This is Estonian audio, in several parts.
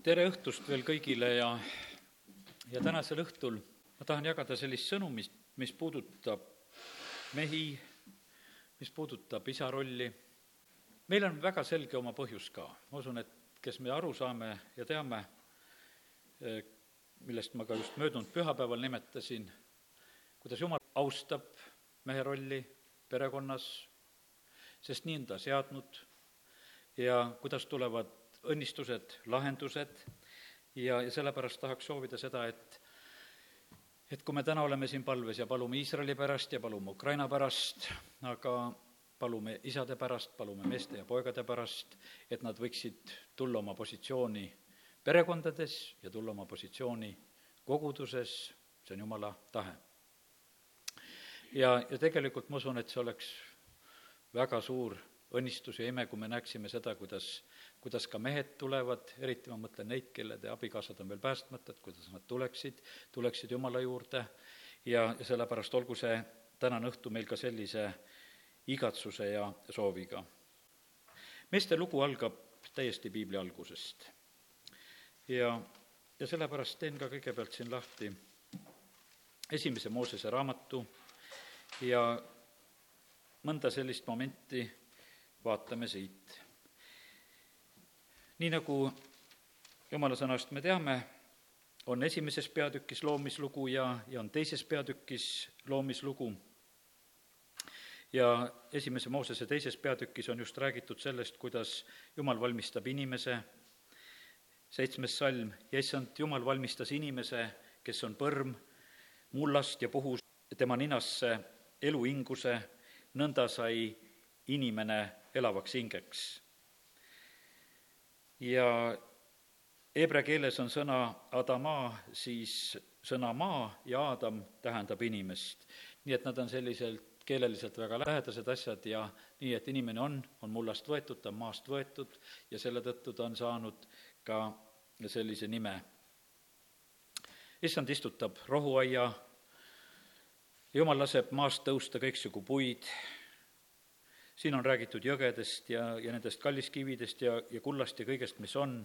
tere õhtust veel kõigile ja, ja tänasel õhtul ma tahan jagada sellist sõnumit, mis puudutab mehi, mis puudutab isa rolli. meil on väga selge oma põhjus ka, ma usun, et kes me aru saame ja teame, eh, millest ma ka just möödunud pühapäeval nimetasin, kuidas Jumal austab mehe rolli perekonnas, sest nii on ta seadnud ja kuidas tulevad õnnistused, lahendused ja, ja sellepärast tahaks soovida seda, et et kui me täna oleme siin palves ja palume Iisraeli pärast ja palume Ukraina pärast, aga palume isade pärast, palume meeste ja poegade pärast, et nad võiksid tulla oma positsiooni perekondades ja tulla oma positsiooni koguduses, see on Jumala tahe. ja, ja tegelikult ma usun, et see oleks väga suur õnnistus ja ime, kui me näeksime seda, kuidas kuidas ka mehed tulevad, eriti ma mõtlen neid, kelle abikaasad on veel päästmata, et kuidas nad tuleksid, tuleksid Jumala juurde ja, ja sellepärast olgu see tänane õhtu meil ka sellise igatsuse ja sooviga. meeste lugu algab täiesti piibli algusest. ja, ja sellepärast teen ka kõigepealt siin lahti esimese Moosese raamatu ja mõnda sellist momenti vaatame siit nii nagu jumala sõnast me teame, on esimeses peatükis loomislugu ja, ja on teises peatükis loomislugu. ja esimese Moosese teises peatükis on just räägitud sellest, kuidas Jumal valmistab inimese, seitsmes salm, ja issand, Jumal valmistas inimese, kes on põrm, mullast ja puhus tema ninasse eluhinguse, nõnda sai inimene elavaks hingeks ja heebrea keeles on sõna adama, siis sõna maa ja Aadam tähendab inimest. nii et nad on selliselt keeleliselt väga lähedased asjad ja nii, et inimene on, on mullast võetud, ta on maast võetud ja selle tõttu ta on saanud ka sellise nime. issand istutab rohuaia, jumal laseb maast tõusta kõiksugu puid, siin on räägitud jõgedest ja, ja nendest kalliskividest ja, ja kullast ja kõigest, mis on.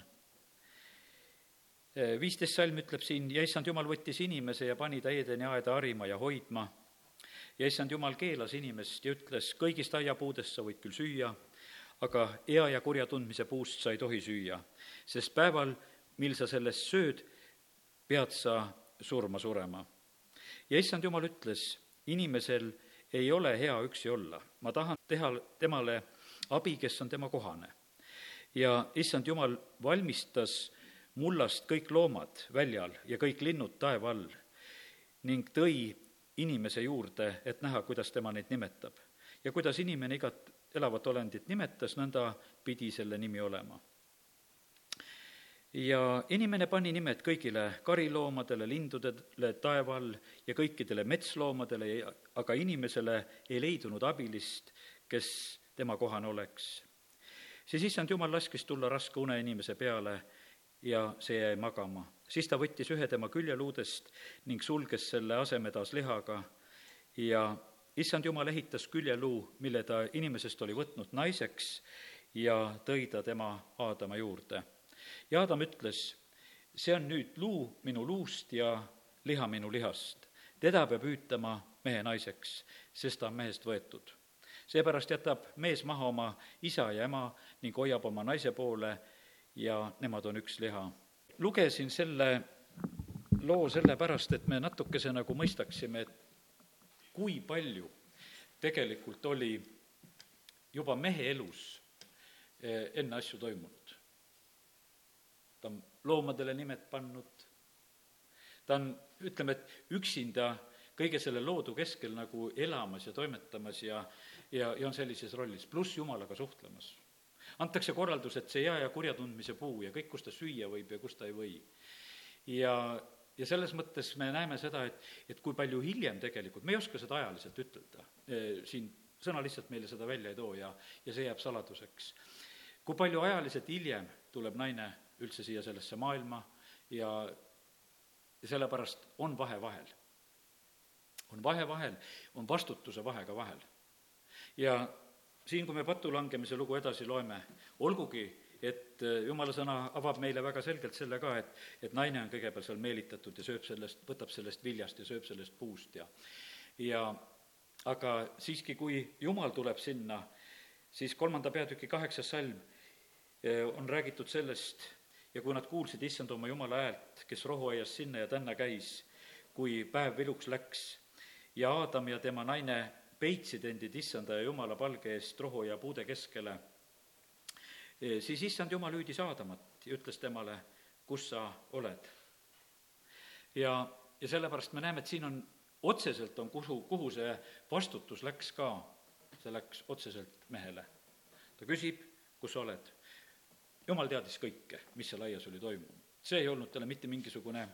viisteist salm ütleb siin, ja issand jumal võttis inimese ja pani ta Eedeni aeda harima ja hoidma. ja issand jumal keelas inimest ja ütles, kõigist aiapuudest sa võid küll süüa, aga hea ja kurja tundmise puust sa ei tohi süüa, sest päeval, mil sa sellest sööd, pead sa surma surema. ja issand jumal ütles, inimesel ei ole hea üksi olla. ma tahan teha temale abi, kes on tema kohane. ja issand jumal valmistas mullast kõik loomad väljal ja kõik linnud taeva all ning tõi inimese juurde, et näha, kuidas tema neid nimetab. ja kuidas inimene igat elavat olendit nimetas, nõnda pidi selle nimi olema ja inimene pani nimed kõigile kariloomadele, lindudele taeva all ja kõikidele metsloomadele, aga inimesele ei leidunud abilist, kes tema kohane oleks. siis issand jumal laskis tulla raske une inimese peale ja see jäi magama. siis ta võttis ühe tema küljeluudest ning sulges selle aseme taas lihaga ja issand jumal ehitas küljeluu, mille ta inimesest oli võtnud naiseks ja tõi ta tema Aadama juurde ja Adam ütles, see on nüüd luu minu luust ja liha minu lihast. teda peab hüütama mehe naiseks, sest ta on mehest võetud. seepärast jätab mees maha oma isa ja ema ning hoiab oma naise poole ja nemad on üks liha. lugesin selle loo sellepärast, et me natukese nagu mõistaksime, et kui palju tegelikult oli juba mehe elus eh, enne asju toimunud ta on loomadele nimed pannud, ta on, ütleme, et üksinda kõige selle loodu keskel nagu elamas ja toimetamas ja, ja, ja on sellises rollis, pluss Jumalaga suhtlemas. antakse korraldus, et see hea ja kurja tundmise puu ja kõik, kus ta süüa võib ja kus ta ei või. ja, ja selles mõttes me näeme seda, et, et kui palju hiljem tegelikult, me ei oska seda ajaliselt ütelda, siin sõna lihtsalt meile seda välja ei too ja, ja see jääb saladuseks. kui palju ajaliselt hiljem tuleb naine üldse siia sellesse maailma ja, sellepärast on vahe vahel. on vahe vahel, on vastutuse vahe ka vahel. ja siin, kui me patulangemise lugu edasi loeme, olgugi, et äh, jumala sõna avab meile väga selgelt selle ka, et, et naine on kõigepealt seal meelitatud ja sööb sellest, võtab sellest viljast ja sööb sellest puust ja ja aga siiski, kui jumal tuleb sinna, siis kolmanda peatüki kaheksas salm äh, on räägitud sellest ja kui nad kuulsid issand oma jumala häält, kes rohuaias sinna ja tänna käis, kui päev viluks läks ja Aadam ja tema naine peitsid endid issanda ja jumala palge eest rohu ja puude keskele siis issand jumal hüüdis Aadamat ja ütles temale, kus sa oled. ja, ja sellepärast me näeme, et siin on, otseselt on, kuhu, kuhu see vastutus läks ka, see läks otseselt mehele. ta küsib, kus sa oled. Jumal teadis kõike, mis seal aias oli toimunud. see ei olnud talle mitte mingisugune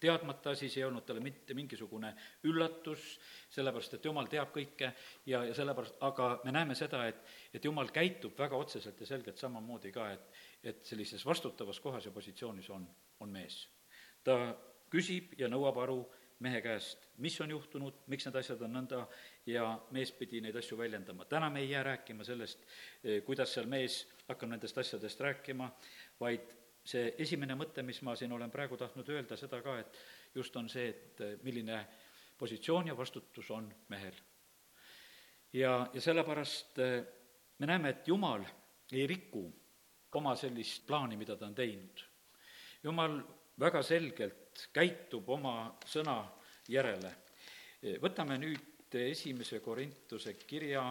teadmata asi, see ei olnud talle mitte mingisugune üllatus, sellepärast et jumal teab kõike ja, ja sellepärast, aga me näeme seda, et, et jumal käitub väga otseselt ja selgelt samamoodi ka, et, et sellises vastutavas kohas ja positsioonis on, on mees. ta küsib ja nõuab aru mehe käest, mis on juhtunud, miks need asjad on nõnda ja mees pidi neid asju väljendama. täna me ei jää rääkima sellest, eh, kuidas seal mees hakkab nendest asjadest rääkima, vaid see esimene mõte, mis ma siin olen praegu tahtnud öelda, seda ka, et just on see, et milline positsioon ja vastutus on mehel. ja, ja sellepärast eh, me näeme, et Jumal ei riku oma sellist plaani, mida ta on teinud. Jumal väga selgelt käitub oma sõna järele. Eh, võtame nüüd esimese Korintuse kirja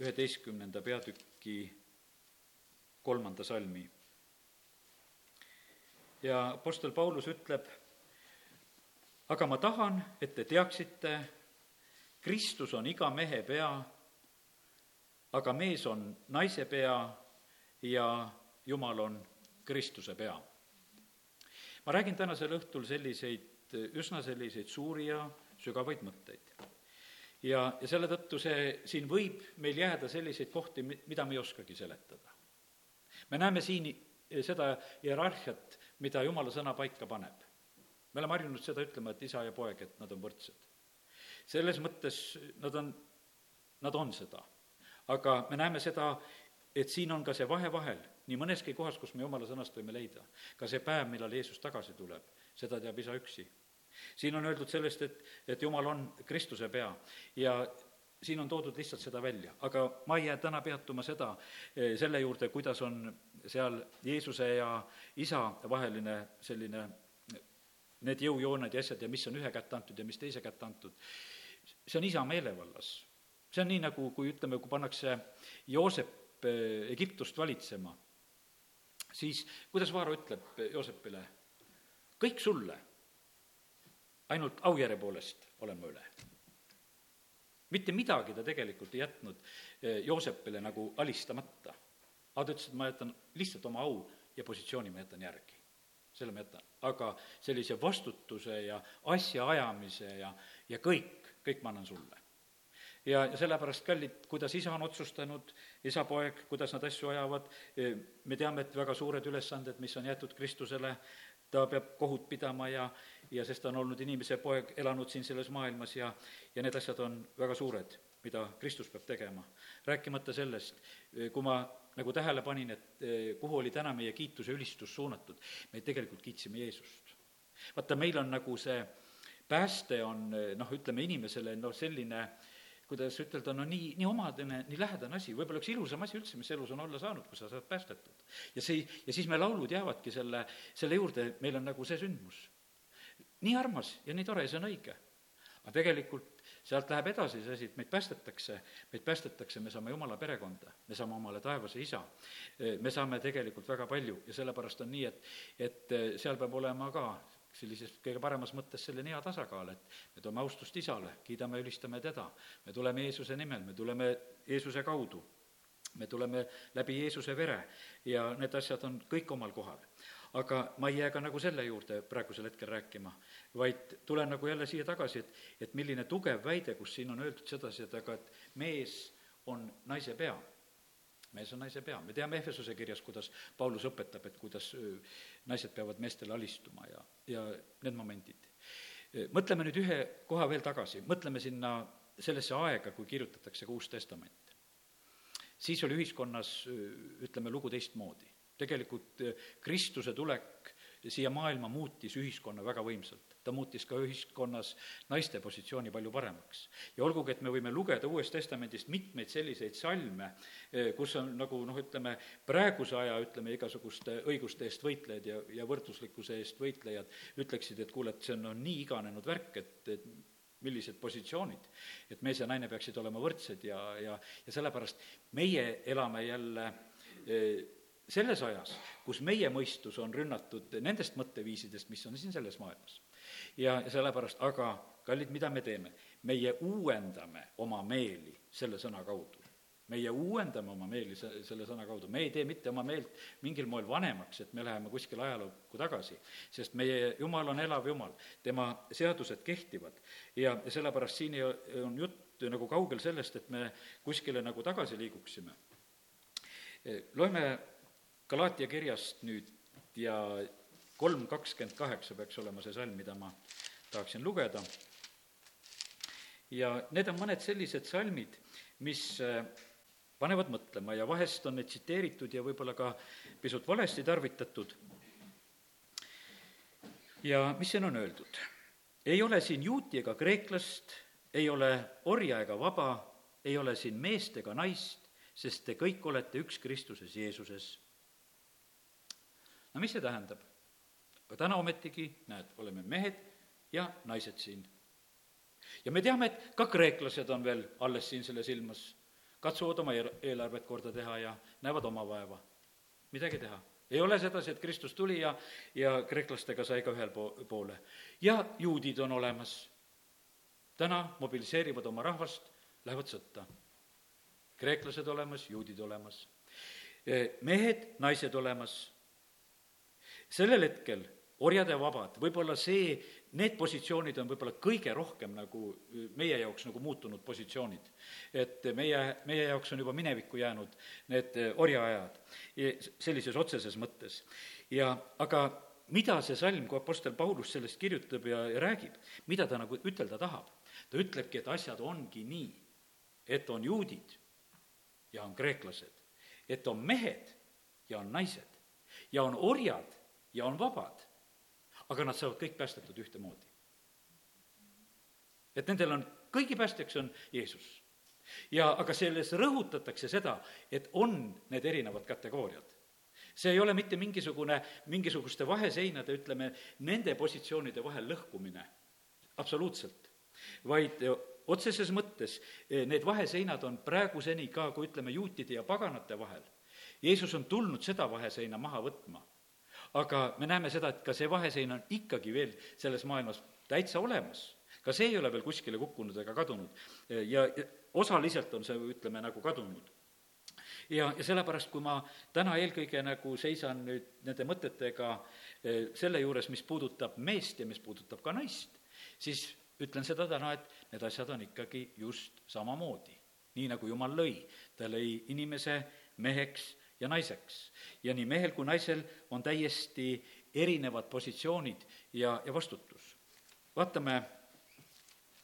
üheteistkümnenda peatüki kolmanda salmi ja Apostel Paulus ütleb, aga ma tahan, et te teaksite, Kristus on iga mehe pea, aga mees on naise pea ja Jumal on Kristuse pea. ma räägin tänasel õhtul selliseid, üsna selliseid suuri ja sügavaid mõtteid. ja, ja selle tõttu see, siin võib meil jääda selliseid kohti, mida me ei oskagi seletada. Me näeme siin seda hierarhiat, mida jumala sõna paika paneb. me oleme harjunud seda ütlema, et isa ja poeg, et nad on võrdsed. selles mõttes nad on, nad on seda. aga me näeme seda, et siin on ka see vahe vahel, nii mõneski kohas, kus me jumala sõnast võime leida. ka see päev, millal Jeesus tagasi tuleb, seda teab isa üksi. siin on öeldud sellest, et, et jumal on Kristuse pea ja siin on toodud lihtsalt seda välja, aga ma ei jää täna peatuma seda, eh, selle juurde, kuidas on seal Jeesuse ja isa vaheline selline, need jõujooned ja asjad ja mis on ühe kätte antud ja mis teise kätte antud, see on isa meelevallas. see on nii, nagu kui ütleme, kui pannakse Joosep eh, Egiptust valitsema, siis kuidas Vaaro ütleb Joosepile, kõik sulle, ainult aujärje poolest olen ma üle mitte midagi ta tegelikult ei jätnud eh, Joosepile nagu alistamata. aga ta ütles, et ma jätan lihtsalt oma au ja positsiooni ma jätan järgi. selle ma jätan, aga sellise vastutuse ja asjaajamise ja, ja kõik, kõik ma annan sulle ja, ja sellepärast, kallid, kuidas isa on otsustanud, isa-poeg, kuidas nad asju ajavad, eh, me teame, et väga suured ülesanded, mis on jäetud Kristusele, ta peab kohut pidama ja, ja sest ta on olnud inimese poeg, elanud siin selles maailmas ja, ja need asjad on väga suured, mida Kristus peab tegema. rääkimata sellest, kui ma nagu tähele panin, et eh, kuhu oli täna meie kiitus ja ülistus suunatud, me tegelikult kiitsime Jeesust. vaata, meil on nagu see pääste on eh, noh, ütleme inimesele noh, selline äh, kuidas ütelda, no nii, nii omadene, nii lähedane asi, võib-olla üks ilusam asi üldse, mis elus on olla saanud, kui sa saad päästetud. ja see, ja siis me laulud jäävadki selle, selle juurde, meil on nagu see sündmus. nii armas ja nii tore ja see on õige. aga tegelikult sealt läheb edasi see asi, et meid päästetakse, meid päästetakse, me saame Jumala perekonda, me saame omale taevase isa. me saame tegelikult väga palju ja sellepärast on nii, et, et seal peab olema ka sellises kõige paremas mõttes selline hea tasakaal, et me toome austust isale, kiidame ülistame teda, me tuleme Jeesuse nimel, me tuleme Jeesuse kaudu, me tuleme läbi Jeesuse vere ja need asjad on kõik omal kohal. aga ma ei jää ka nagu selle juurde praegusel hetkel rääkima, vaid tulen nagu jälle siia tagasi, et, et milline tugev väide, kus siin on öeldud sedasi, et aga et mees on naise pea mees on naise pea, me teame Ehvesuse kirjas, kuidas Paulus õpetab, et kuidas naised peavad meestele alistuma ja, ja need momendid. mõtleme nüüd ühe koha veel tagasi, mõtleme sinna sellesse aega, kui kirjutatakse ka Uus Testament. siis oli ühiskonnas, ütleme, lugu teistmoodi. tegelikult Kristuse tulek siia maailma muutis ühiskonna väga võimsalt. ta muutis ka ühiskonnas naiste positsiooni palju paremaks. ja olgugi, et me võime lugeda Uuest Testamendist mitmeid selliseid salme, kus on nagu noh, ütleme, praeguse aja, ütleme, igasuguste õiguste eest võitlejad ja, ja võrdsuslikkuse eest võitlejad ütleksid, et kuule, et see on, on nii iganenud värk, et, et millised positsioonid, et mees ja naine peaksid olema võrdsed ja, ja, ja sellepärast meie elame jälle selles ajas, kus meie mõistus on rünnatud nendest mõtteviisidest, mis on siin selles maailmas. ja sellepärast, aga kallid, mida me teeme? meie uuendame oma meeli selle sõna kaudu. meie uuendame oma meeli se-, selle sõna kaudu, me ei tee mitte oma meelt mingil moel vanemaks, et me läheme kuskile ajalukku tagasi, sest meie Jumal on elav Jumal, tema seadused kehtivad ja sellepärast siin on jutt nagu kaugel sellest, et me kuskile nagu tagasi liiguksime. loeme Galaatia kirjast nüüd ja kolm kakskümmend kaheksa peaks olema see salm, mida ma tahaksin lugeda. ja need on mõned sellised salmid, mis äh, panevad mõtlema ja vahest on need tsiteeritud ja võib-olla ka pisut valesti tarvitatud. ja mis siin on öeldud? ei ole siin juuti ega kreeklast, ei ole orja ega vaba, ei ole siin meest ega naist, sest te kõik olete üks Kristuses Jeesuses no mis see tähendab? aga täna ometigi, näed, oleme mehed ja naised siin. ja me teame, et ka kreeklased on veel alles siin selles ilmas, katsuvad oma eelarvet korda teha ja näevad oma vaeva. midagi teha. ei ole sedasi, et Kristus tuli ja, ja kreeklastega sai ka ühel po-, poole. ja juudid on olemas. täna mobiliseerivad oma rahvast, lähevad sõtta. kreeklased olemas, juudid olemas. mehed, naised olemas sellel hetkel orjad ja vabad, võib-olla see, need positsioonid on võib-olla kõige rohkem nagu meie jaoks nagu muutunud positsioonid. et meie, meie jaoks on juba minevikku jäänud need orjaajad sellises otseses mõttes. ja aga mida see salm, kui Apostel Paulus sellest kirjutab ja, ja räägib, mida ta nagu ütelda tahab? ta ütlebki, et asjad ongi nii, et on juudid ja on kreeklased, et on mehed ja on naised ja on orjad ja on vabad, aga nad saavad kõik päästetud ühtemoodi. et nendel on, kõigi päästjaks on Jeesus. ja aga selles rõhutatakse seda, et on need erinevad kategooriad. see ei ole mitte mingisugune, mingisuguste vaheseinade, ütleme, nende positsioonide vahel lõhkumine, absoluutselt, vaid otseses mõttes eh, need vaheseinad on praeguseni ka, kui ütleme, juutide ja paganate vahel. Jeesus on tulnud seda vaheseina maha võtma aga me näeme seda, et ka see vahesein on ikkagi veel selles maailmas täitsa olemas. ka see ei ole veel kuskile kukkunud ega kadunud ja, osaliselt on see, ütleme, nagu kadunud ja, ja sellepärast, kui ma täna eelkõige nagu seisan nüüd nende mõtetega eh, selle juures, mis puudutab meest ja mis puudutab ka naist, siis ütlen seda täna, et need asjad on ikkagi just samamoodi. nii nagu Jumal lõi, ta lõi inimese meheks ja naiseks. ja nii mehel kui naisel on täiesti erinevad positsioonid ja, ja vastutus. vaatame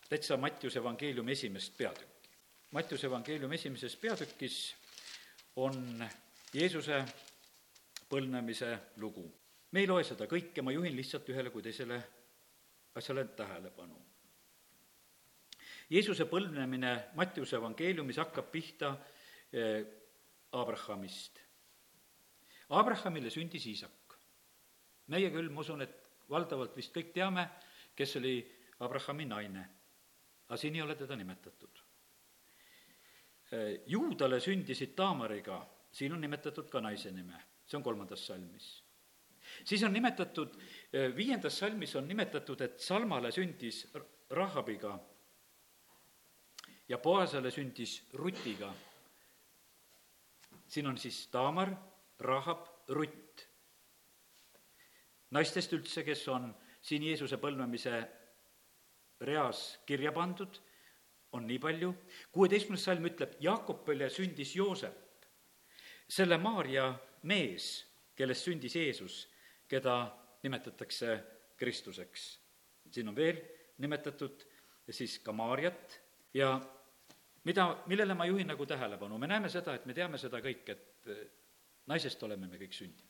täitsa Mattiuse evangeeliumi esimest peatükki. Mattiuse evangeeliumi esimeses peatükis on Jeesuse põlvnemise lugu. me ei loe seda kõike, ma juhin lihtsalt ühele kui teisele asjale tähelepanu. Jeesuse põlvnemine Mattiuse evangeeliumis hakkab pihta eh, Abrahamist Abrahamile sündis Iisak. meie küll, ma usun, et valdavalt vist kõik teame, kes oli Abrahami naine, aga siin ei ole teda nimetatud. Juudale sündisid Taamariga, siin on nimetatud ka naise nime, see on kolmandas salmis. siis on nimetatud, viiendas salmis on nimetatud, et Salmale sündis Rahabiga ja Boasele sündis Rutiga. siin on siis Taamar Rahab Rutt. naistest üldse, kes on siin Jeesuse põlvnemise reas kirja pandud, on nii palju, kuueteistkümnes salm ütleb, Jaakopile sündis Joosep, selle Maarja mees, kellest sündis Jeesus, keda nimetatakse Kristuseks. siin on veel nimetatud siis ka Maarjat ja mida, millele ma juhin nagu tähelepanu, me näeme seda, et me teame seda kõik, et naisest oleme me kõik sündinud.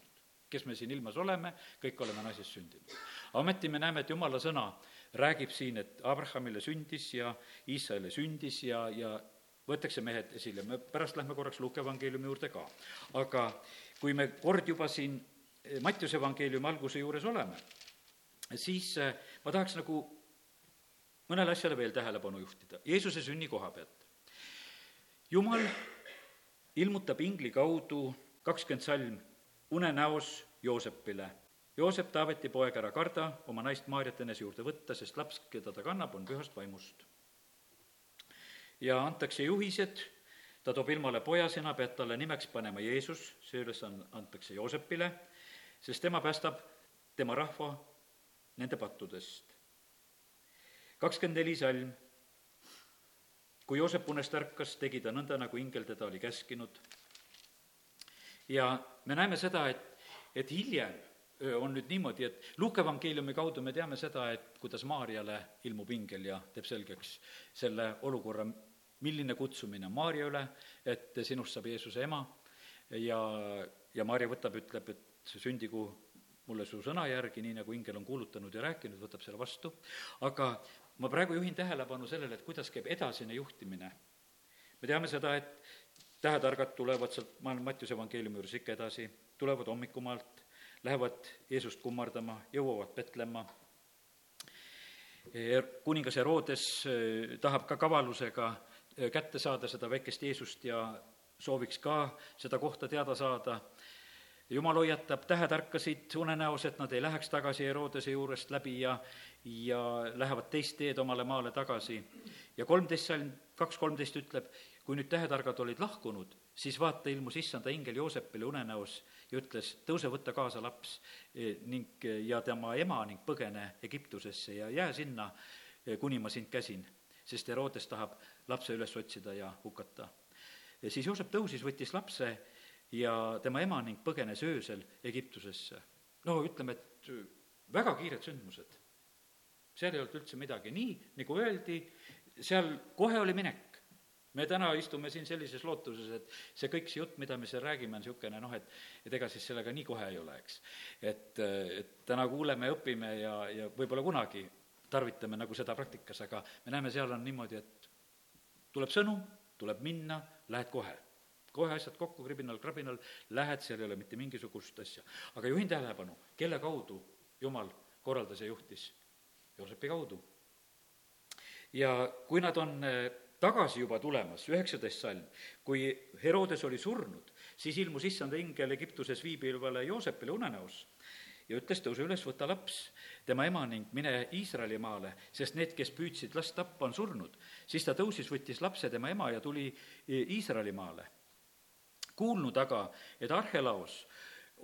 kes me siin ilmas oleme, kõik oleme naisest sündinud. ometi me näeme, et jumala sõna räägib siin, et Abrahamile sündis ja Iisraelile sündis ja, ja võetakse mehed esile, me pärast lähme korraks Luuke evangeeliumi juurde ka. aga kui me kord juba siin Mattiuse evangeeliumi alguse juures oleme, siis eh, ma tahaks nagu mõnele asjale veel tähelepanu juhtida, Jeesuse sünni koha pealt. jumal ilmutab ingli kaudu kakskümmend salm unenäos Joosepile. Joosep, Taaveti poeg, ära karda oma naist Maarjat enese juurde võtta, sest laps, keda ta kannab, on pühast vaimust. ja antakse juhised, ta toob ilmale poja, sina pead talle nimeks panema Jeesus, see ülesanne antakse Joosepile, sest tema päästab tema rahva nende pattudest. kakskümmend neli salm. kui Joosep unest ärkas, tegi ta nõnda, nagu ingel teda oli käskinud. Ja me näeme seda, et, et hiljem on nüüd niimoodi, et Luuke evangeeliumi kaudu me teame seda, et kuidas Maarjale ilmub ingel ja teeb selgeks selle olukorra, milline kutsumine Maarja üle, et sinust saab Jeesuse ema ja, ja Maarja võtab, ütleb, et sündigu mulle su sõna järgi, nii nagu ingel on kuulutanud ja rääkinud, võtab selle vastu, aga ma praegu juhin tähelepanu sellele, et kuidas käib edasine juhtimine. me teame seda, et tähetargad tulevad sealt, ma olen Mattiuse evangeeliumi juures ikka edasi, tulevad hommikumaalt, lähevad Jeesust kummardama, jõuavad Petlemma, kuningas Herodes eh, tahab ka kavalusega eh, kätte saada seda väikest Jeesust ja sooviks ka seda kohta teada saada jumal hoiatab tähetarkasid unenäos, et nad ei läheks tagasi Herodese juurest läbi ja, ja lähevad teist teed omale maale tagasi. ja kolmteist salm, kaks kolmteist ütleb, kui nüüd tähetargad olid lahkunud, siis vaata, ilmus issanda ingel Joosepile unenäos ja ütles, tõuse, võta kaasa laps e, ning, ja tema ema ning põgene Egiptusesse ja jää sinna, e, kuni ma sind käsin, sest Herodes tahab lapse üles otsida ja hukata. siis Joosep tõusis, võttis lapse ja tema ema ning põgenes öösel Egiptusesse. no ütleme, et väga kiired sündmused. seal ei olnud üldse midagi, nii nagu öeldi, seal kohe oli minek. Me täna istume siin sellises lootuses, et see kõik see jutt, mida me siin räägime, on niisugune noh, et et ega siis sellega nii kohe ei ole, eks. et, et täna kuuleme õpime ja, ja võib-olla kunagi tarvitame nagu seda praktikas, aga me näeme, seal on niimoodi, et tuleb sõnum, tuleb minna, lähed kohe kohe asjad kokku, kribinal, krabinal, lähed, seal ei ole mitte mingisugust asja. aga juhin tähelepanu, kelle kaudu Jumal korraldas ja juhtis? Joosepi kaudu. ja kui nad on eh, tagasi juba tulemas, üheksateist salm, kui Herodes oli surnud, siis ilmus issanda ingel Egiptuses viibivale Joosepile unenäos ja ütles, tõuse üles, võta laps, tema ema ning mine Iisraelimaale, sest need, kes püüdsid last tappa, on surnud. siis ta tõusis, võttis lapse, tema ema ja tuli Iisraelimaale kuulnud aga, et Arhelaos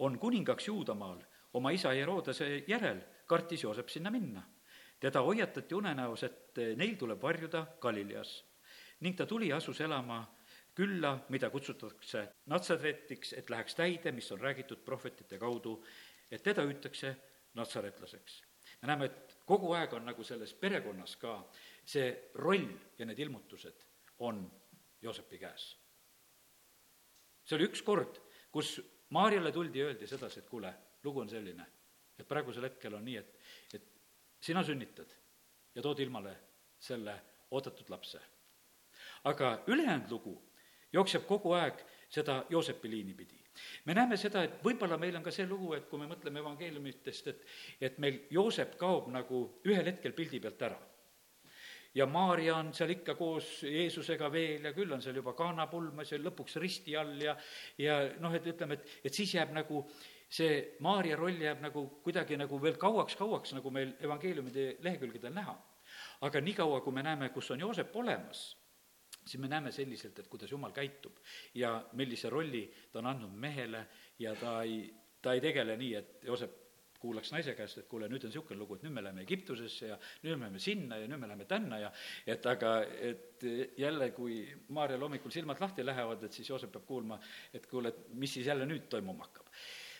on kuningaks Juudamaal oma isa Herodese järel, kartis Joosep sinna minna. teda hoiatati unenäos, et neil tuleb varjuda Galileas. Ning ta tuli ja asus elama külla, mida kutsutakse Natsaretiks, et läheks täide, mis on räägitud prohvetite kaudu, et teda hüütakse natsaretlaseks. me näeme, et kogu aeg on nagu selles perekonnas ka see roll ja need ilmutused on Joosepi käes see oli üks kord, kus Maarjale tuldi ja öeldi sedasi, et kuule, lugu on selline, et praegusel hetkel on nii, et, et sina sünnitad ja tood ilmale selle oodatud lapse. Aga ülejäänud lugu jookseb kogu aeg seda Joosepi liini pidi. me näeme seda, et võib-olla meil on ka see lugu, et kui me mõtleme evangeeliumitest, et, et meil Joosep kaob nagu ühel hetkel pildi pealt ära ja Maarja on seal ikka koos Jeesusega veel ja küll on seal juba kaanapulmas ja lõpuks risti all ja ja noh, et ütleme, et, et siis jääb nagu see Maarja roll jääb nagu kuidagi nagu veel kauaks-kauaks, nagu meil evangeeliumide lehekülgedel näha. aga niikaua, kui me näeme, kus on Joosep olemas, siis me näeme selliselt, et kuidas Jumal käitub ja millise rolli ta on andnud mehele ja ta ei, ta ei tegele nii, et Joosep kuulaks naise käest, et kuule, nüüd on niisugune lugu, et nüüd me läheme Egiptusesse ja nüüd me läheme sinna ja nüüd me läheme tänna ja et aga, et jälle, kui Maarjal hommikul silmad lahti lähevad, et siis Joosep peab kuulma, et kuule, et mis siis jälle nüüd toimuma hakkab.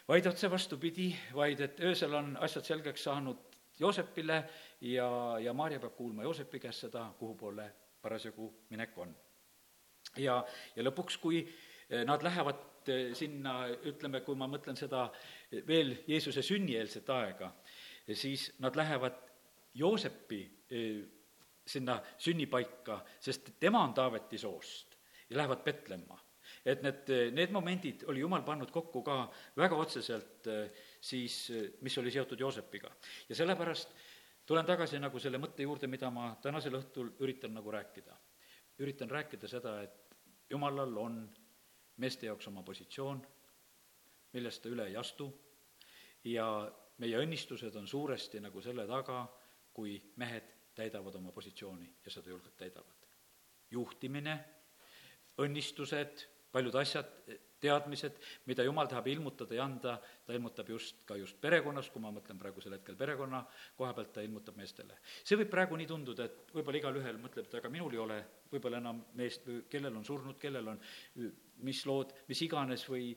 vaid otse vastupidi, vaid et öösel on asjad selgeks saanud Joosepile ja, ja Maarja peab kuulma Joosepi käest seda, kuhu poole parasjagu minek on. ja, ja lõpuks, kui nad lähevad sinna, ütleme, kui ma mõtlen seda veel Jeesuse sünnieelset aega, siis nad lähevad Joosepi sinna sünnipaika, sest tema on Taaveti soost ja lähevad Petlemma. et need, need momendid oli Jumal pannud kokku ka väga otseselt siis, mis oli seotud Joosepiga. ja sellepärast tulen tagasi nagu selle mõtte juurde, mida ma tänasel õhtul üritan nagu rääkida. üritan rääkida seda, et Jumalal on meeste jaoks oma positsioon, millest ta üle ei astu ja meie õnnistused on suuresti nagu selle taga, kui mehed täidavad oma positsiooni ja seda julgelt täidavad. juhtimine, õnnistused, paljud asjad, teadmised, mida jumal tahab ilmutada ja anda, ta ilmutab just ka just perekonnas, kui ma mõtlen praegusel hetkel perekonna koha pealt, ta ilmutab meestele. see võib praegu nii tunduda, et võib-olla igalühel mõtleb, et aga minul ei ole võib-olla enam meest või kellel on surnud, kellel on mis lood, mis iganes või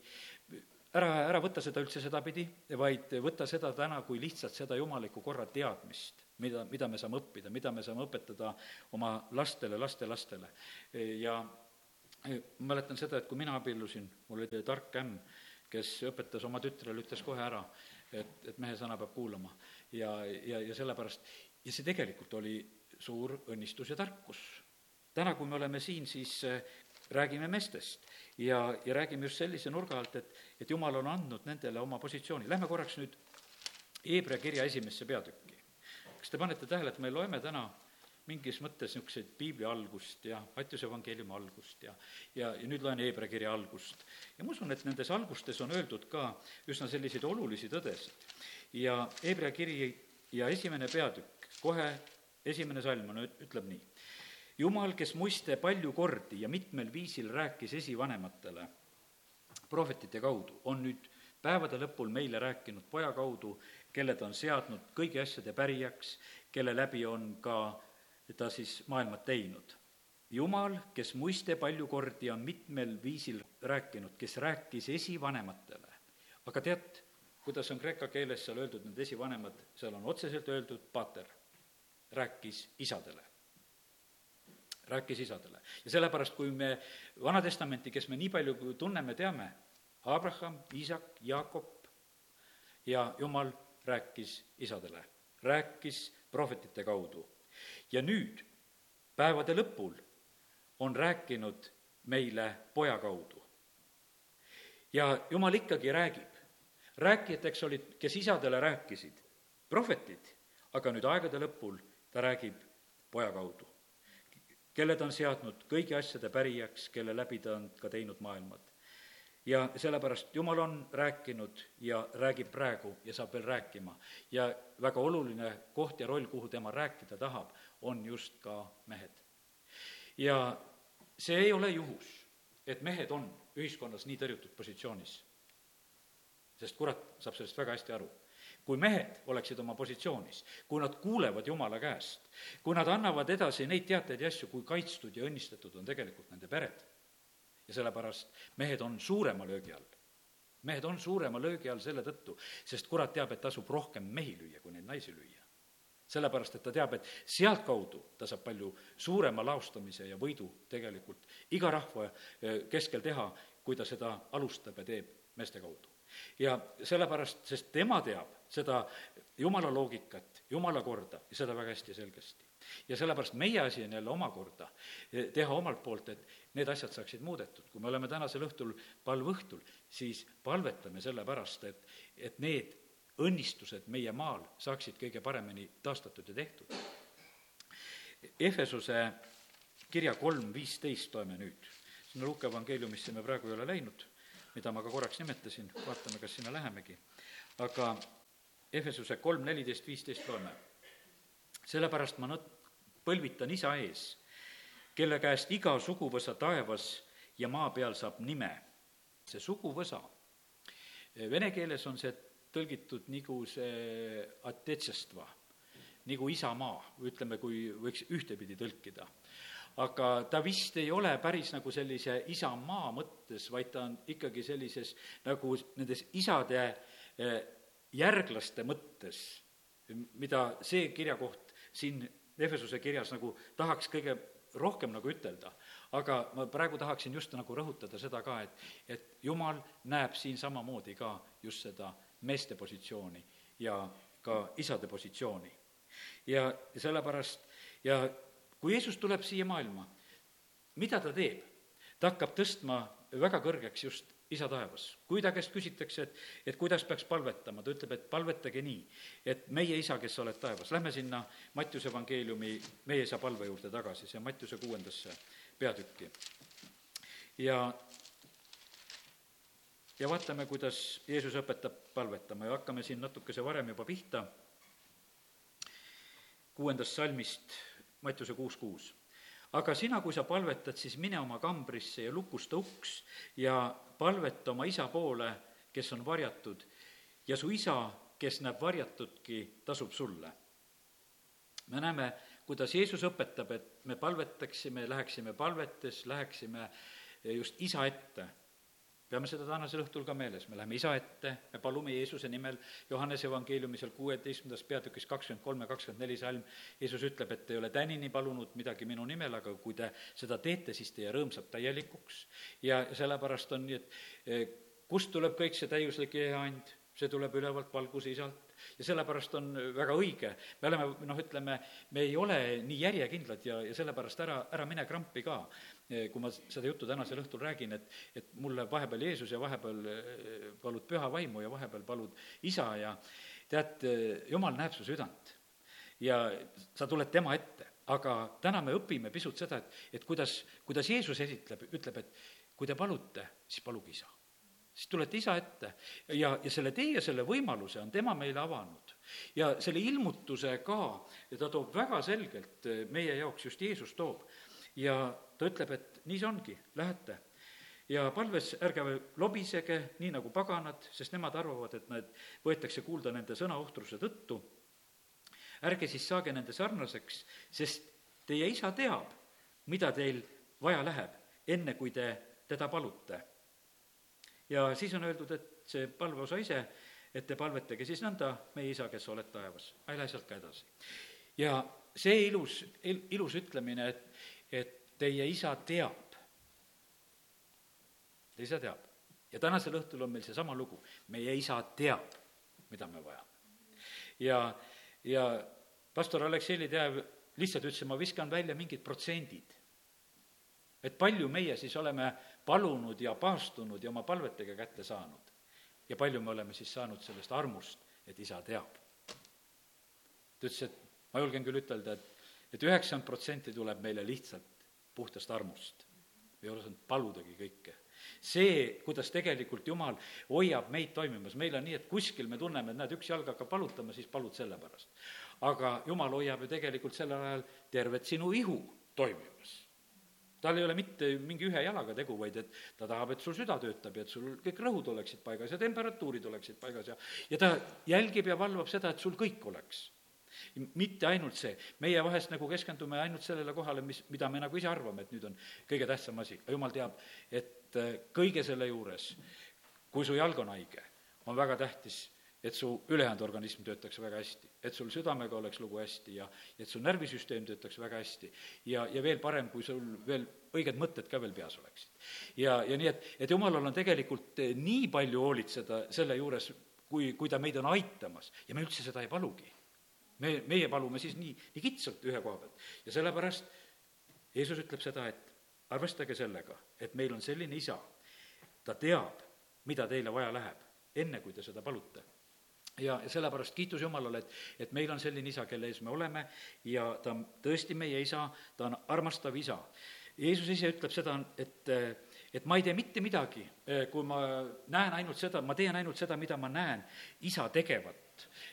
ära, ära võta seda üldse sedapidi, vaid võta seda täna kui lihtsalt seda jumaliku korra teadmist mida, mida me saame õppida, mida me saame õpetada oma lastele, lastelastele. ja mäletan seda, et kui mina abiellusin, mul oli tark ämm, kes õpetas oma tütrele, ütles kohe ära, et, et mehe sõna peab kuulama. ja, ja, ja sellepärast, ja see tegelikult oli suur õnnistus ja tarkus. täna, kui me oleme siin, siis äh, räägime meestest ja, ja räägime just sellise nurga alt, et, et jumal on andnud nendele oma positsiooni. Lähme korraks nüüd Hebra kirja esimesse peatükki kas te panete tähele, et me loeme täna mingis mõttes niisuguseid piibli algust ja Mattiuse evangeeliumi algust ja, ja, ja nüüd loen Hebra kirja algust. ja ma usun, et nendes algustes on öeldud ka üsna selliseid olulisi tõdesid. ja Hebra kiri ja esimene peatükk, kohe esimene salm on, ütleb nii. jumal, kes muiste palju kordi ja mitmel viisil rääkis esivanematele prohvetite kaudu, on nüüd päevade lõpul meile rääkinud poja kaudu, kelle ta on seadnud kõigi asjade pärijaks, kelle läbi on ka ta siis maailma teinud. jumal, kes muiste palju kordi on mitmel viisil rääkinud, kes rääkis esivanematele. aga tead, kuidas on kreeka keeles seal öeldud need esivanemad, seal on otseselt öeldud pater, rääkis isadele rääkis isadele. ja sellepärast, kui me Vana Testamenti, kes me nii palju tunneme, teame, Abraham, Iisak, Jaakob ja Jumal rääkis isadele, rääkis prohvetite kaudu. Ja nüüd, päevade lõpul, on rääkinud meile poja kaudu. ja Jumal ikkagi räägib. rääkijateks olid, kes isadele rääkisid, prohvetid, aga nüüd aegade lõpul ta räägib poja kaudu, kelle ta on seadnud kõigi asjade pärijaks, kelle läbi ta on ka teinud maailmad ja sellepärast Jumal on rääkinud ja räägib praegu ja saab veel rääkima. ja väga oluline koht ja roll, kuhu tema rääkida tahab, on just ka mehed. ja see ei ole juhus, et mehed on ühiskonnas nii tõrjutud positsioonis. sest kurat saab sellest väga hästi aru kui mehed oleksid oma positsioonis, kui nad kuulevad Jumala käest, kui nad annavad edasi neid teateid ja asju, kui kaitstud ja õnnistatud on tegelikult nende pered ja sellepärast mehed on suurema löögi all. mehed on suurema löögi all selle tõttu, sest kurat teab, et tasub rohkem mehi lüüa, kui neid naisi lüüa. sellepärast, et ta teab, et sealtkaudu ta saab palju suurema laostamise ja võidu tegelikult iga rahva eh, keskel teha, kui ta seda alustab ja teeb meeste kaudu. ja sellepärast, sest tema teab seda jumala loogikat, jumala korda ja seda väga hästi ja selgesti ja sellepärast meie asi on jälle omakorda eh, teha omalt poolt, et need asjad saaksid muudetud. kui me oleme tänasel õhtul palveõhtul, siis palvetame selle pärast, et, et need õnnistused meie maal saaksid kõige paremini taastatud ja tehtud. Efesuse kirja kolm viisteist loeme nüüd. sinna Luuke evangeeliumisse me praegu ei ole läinud, mida ma ka korraks nimetasin, vaatame, kas sinna lähemegi. aga Efesuse kolm neliteist viisteist loeme. sellepärast ma nõt-, põlvitan isa ees, kelle käest iga suguvõsa taevas ja maa peal saab nime. see suguvõsa, vene keeles on see tõlgitud nagu see atetšestva, nagu isamaa, ütleme, kui võiks ühtepidi tõlkida. aga ta vist ei ole päris nagu sellise isamaa mõttes, vaid ta on ikkagi sellises nagu nendes isade eh, järglaste mõttes, mida see kirjakoht siin Efesuse kirjas nagu tahaks kõige rohkem nagu ütelda, aga ma praegu tahaksin just nagu rõhutada seda ka, et, et jumal näeb siin samamoodi ka just seda meeste positsiooni ja ka isade positsiooni. ja, sellepärast ja kui Jeesus tuleb siia maailma, mida ta teeb? ta hakkab tõstma väga kõrgeks just isa taevas. kui ta käest küsitakse, et, et kuidas peaks palvetama, ta ütleb, et palvetage nii, et meie isa, kes sa oled taevas, lähme sinna Mattiuse evangeeliumi meie isa palve juurde tagasi, see on Mattiuse kuuendasse peatükki. ja, ja vaatame, kuidas Jeesus õpetab palvetama ja hakkame siin natukese varem juba pihta, kuuendast salmist, Mattiuse kuus kuus aga sina, kui sa palvetad, siis mine oma kambrisse ja lukusta uks ja palveta oma isa poole, kes on varjatud, ja su isa, kes näeb varjatudki, tasub sulle. me näeme, kuidas Jeesus õpetab, et me palvetaksime, läheksime palvetes, läheksime just isa ette peame seda tänasel õhtul ka meeles, me läheme isa ette, me palume Jeesuse nimel, Johannese evangeeliumi seal kuueteistkümnendas peatükis kakskümmend kolm ja kakskümmend neli salm, Jeesus ütleb, et te ei ole tänini palunud midagi minu nimel, aga kui te seda teete, siis teie rõõm saab täielikuks. ja sellepärast on nii, et kust tuleb kõik see täiuslik eeand, see tuleb ülevalt valguse isalt. Ja sellepärast on väga õige, me oleme, noh, ütleme, me ei ole nii järjekindlad ja, ja sellepärast ära, ära mine krampi ka kui ma seda juttu tänasel õhtul räägin, et, et mulle vahepeal Jeesus ja vahepeal eh, palud püha vaimu ja vahepeal palud isa ja tead, eh, jumal näeb su südant. ja sa tuled tema ette, aga täna me õpime pisut seda, et, et kuidas, kuidas Jeesus esitleb, ütleb, et kui te palute, siis paluge isa siis tulete isa ette ja, ja selle ja selle võimaluse on tema meile avanud. ja selle ilmutuse ka ta toob väga selgelt meie jaoks, just Jeesus toob ja ta ütleb, et nii see ongi, lähete. ja palves ärge lobisege, nii nagu paganad, sest nemad arvavad, et nad võetakse kuulda nende sõnaohtruse tõttu. ärge siis saage nende sarnaseks, sest teie isa teab, mida teil vaja läheb, enne kui te teda palute. ja siis on öeldud, et see palveosa ise, et te palvetage siis nõnda, meie isa, kes oled taevas, lähe sealt ka edasi. ja see ilus, ilus ütlemine, et, et teie isa teab. Teie isa teab. ja tänasel õhtul on meil seesama lugu, meie isa teab, mida me vajame. ja, ja pastor Aleksei Teav lihtsalt ütles, ma viskan välja mingid protsendid. et palju meie siis oleme palunud ja paastunud ja oma palvetega kätte saanud. ja palju me oleme siis saanud sellest armust, et isa teab. ta ütles, et ma julgen küll ütelda, et, et üheksakümmend protsenti tuleb meile lihtsalt puhtast armust. ei ole saanud paludagi kõike. see, kuidas tegelikult Jumal hoiab meid toimimas, meil on nii, et kuskil me tunneme, et näed, üks jalg hakkab valutama, siis palud selle pärast. aga Jumal hoiab ju tegelikult sellel ajal tervet sinu ihu toimimas tal ei ole mitte mingi ühe jalaga tegu, vaid et ta tahab, et sul süda töötab ja et sul kõik rõhud oleksid paigas ja temperatuurid oleksid paigas ja ja ta jälgib ja valvab seda, et sul kõik oleks mitte ainult see, meie vahest nagu keskendume ainult sellele kohale, mis, mida me nagu ise arvame, et nüüd on kõige tähtsam asi, aga jumal teab, et äh, kõige selle juures, kui su jalg on haige, on väga tähtis, et su ülejäänud organism töötaks väga hästi, et sul südamega oleks lugu hästi ja et su närvisüsteem töötaks väga hästi. ja, ja veel parem, kui sul veel õiged mõtted ka veel peas oleksid. ja, ja nii, et, et jumalal on tegelikult äh, nii palju hoolitseda selle juures, kui, kui ta meid on aitamas ja me üldse seda ei palugi me, meie palume siis nii, nii kitsalt ühe koha pealt. Ja sellepärast Jeesus ütleb seda, et arvestage sellega, et meil on selline isa, ta teab, mida teile vaja läheb, enne kui te seda palute. Ja, ja sellepärast kiitus Jumalale, et, et meil on selline isa, kelle ees me oleme ja ta on tõesti meie isa, ta on armastav isa. Jeesus ise ütleb seda, et, et ma ei tee mitte midagi, kui ma näen ainult seda, ma teen ainult seda, mida ma näen isa tegevat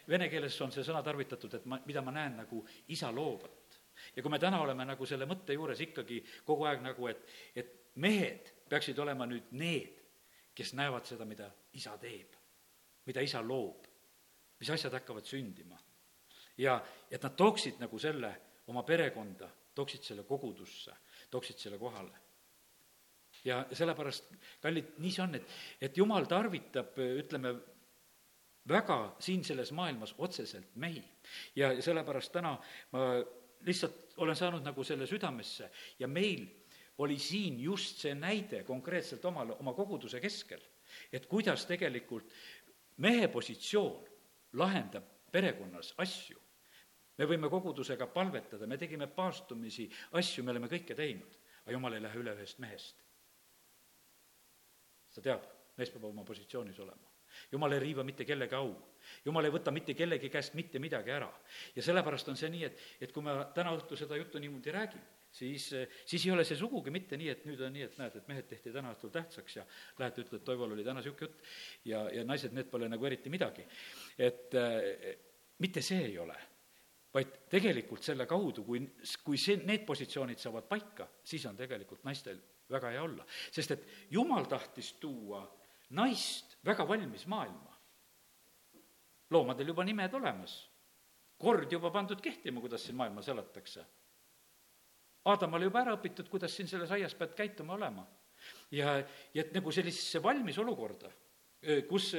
Vene keeles on see sõna tarvitatud, et ma, mida ma näen nagu isa loovat. ja kui me täna oleme nagu selle mõtte juures ikkagi kogu aeg nagu, et, et mehed peaksid olema nüüd need, kes näevad seda, mida isa teeb, mida isa loob, mis asjad hakkavad sündima. ja, et nad tooksid nagu selle oma perekonda, tooksid selle kogudusse, tooksid selle kohale ja sellepärast, kallid, nii see on, et, et jumal tarvitab, ütleme, väga siin selles maailmas otseselt mehi. ja sellepärast täna ma lihtsalt olen saanud nagu selle südamesse ja meil oli siin just see näide konkreetselt omal, oma koguduse keskel, et kuidas tegelikult mehe positsioon lahendab perekonnas asju. me võime kogudusega palvetada, me tegime paastumisi, asju me oleme kõike teinud, aga jumal ei lähe üle ühest mehest. ta teab, mees peab oma positsioonis olema. Jumal ei riiva mitte kellegi au. jumal ei võta mitte kellegi käest mitte midagi ära. ja sellepärast on see nii, et, et kui ma täna õhtul seda juttu niimoodi räägin, siis, siis ei ole see sugugi mitte nii, et nüüd on nii, et näed, et mehed tehti täna õhtul tähtsaks ja lähed, ütled, Toival oli täna niisugune jutt ja, ja naised, need pole nagu eriti midagi. et äh, mitte see ei ole, vaid tegelikult selle kaudu, kui, kui see, need positsioonid saavad paika, siis on tegelikult naistel väga hea olla. sest et jumal tahtis tuua naist väga valmis maailma. loomadel juba nimed olemas, kord juba pandud kehtima, kuidas siin maailmas elatakse Aadam oli juba ära õpitud, kuidas siin selles aias pead käituma olema. ja, ja et nagu sellisesse valmis olukorda, kus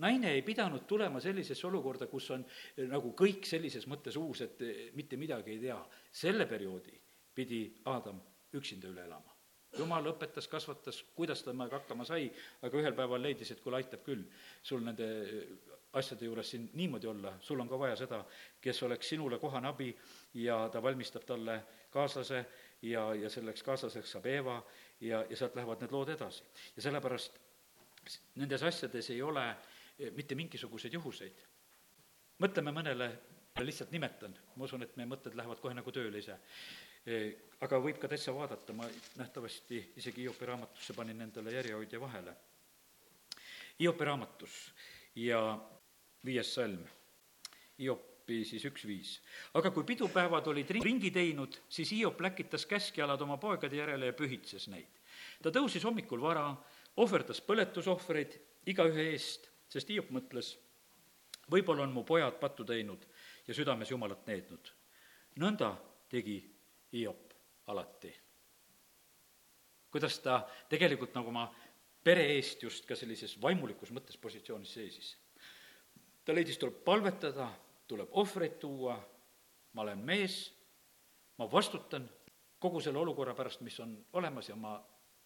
naine ei pidanud tulema sellisesse olukorda, kus on nagu kõik sellises mõttes uus, et mitte midagi ei tea. selle perioodi pidi Aadam üksinda üle elama. Jumal õpetas, kasvatas, kuidas ta temaga hakkama sai, aga ühel päeval leidis, et kuule, aitab küll sul nende asjade juures siin niimoodi olla, sul on ka vaja seda, kes oleks sinule kohane abi ja ta valmistab talle kaaslase ja, ja selleks kaaslaseks saab Eeva ja, ja sealt lähevad need lood edasi. ja sellepärast nendes asjades ei ole eh, mitte mingisuguseid juhuseid. mõtleme mõnele, lihtsalt nimetan, ma usun, et meie mõtted lähevad kohe nagu tööle ise. Eh, aga võib ka täitsa vaadata, ma nähtavasti isegi Hiopi raamatusse panin endale järjehoidja vahele. Hiopi raamatus ja viies salm, Hiopi siis üks viis. aga kui pidupäevad olid ringi teinud, siis Hiop läkitas käskjalad oma poegade järele ja pühitses neid. ta tõusis hommikul vara, ohverdas põletusohvreid igaühe eest, sest Hiop mõtles, võib-olla on mu pojad pattu teinud ja südames Jumalat neednud. nõnda tegi Hiop alati. kuidas ta tegelikult nagu oma pere eest just ka sellises vaimulikus mõttes positsioonis seisis ta leidis, tuleb palvetada, tuleb ohvreid tuua, ma olen mees, ma vastutan kogu selle olukorra pärast, mis on olemas ja ma,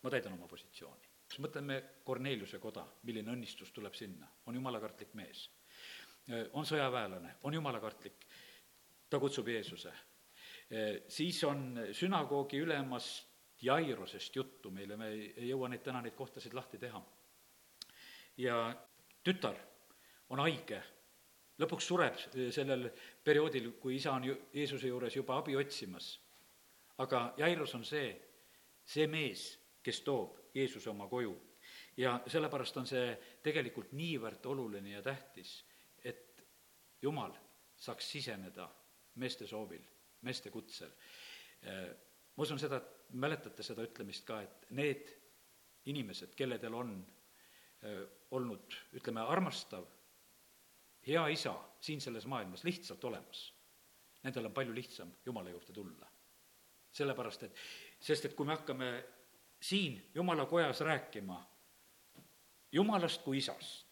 ma täidan oma positsiooni. siis mõtleme Korneliuse koda, milline õnnistus tuleb sinna, on jumalakartlik mees. on sõjaväelane, on jumalakartlik, ta kutsub Jeesuse. Siis on sünagoogi ülemast Jairosest juttu meile, me ei, jõua neid täna, neid kohtasid lahti teha. ja tütar on haige, lõpuks sureb sellel perioodil, kui isa on ju Jeesuse juures juba abi otsimas. aga Jairus on see, see mees, kes toob Jeesuse oma koju. ja sellepärast on see tegelikult niivõrd oluline ja tähtis, et Jumal saaks siseneda meeste soovil, meeste kutsel. ma usun seda, et mäletate seda ütlemist ka, et need inimesed, kelledel on olnud, ütleme, armastav hea isa siin selles maailmas lihtsalt olemas, nendel on palju lihtsam Jumala juurde tulla. sellepärast, et, sest et kui me hakkame siin Jumala kojas rääkima Jumalast kui isast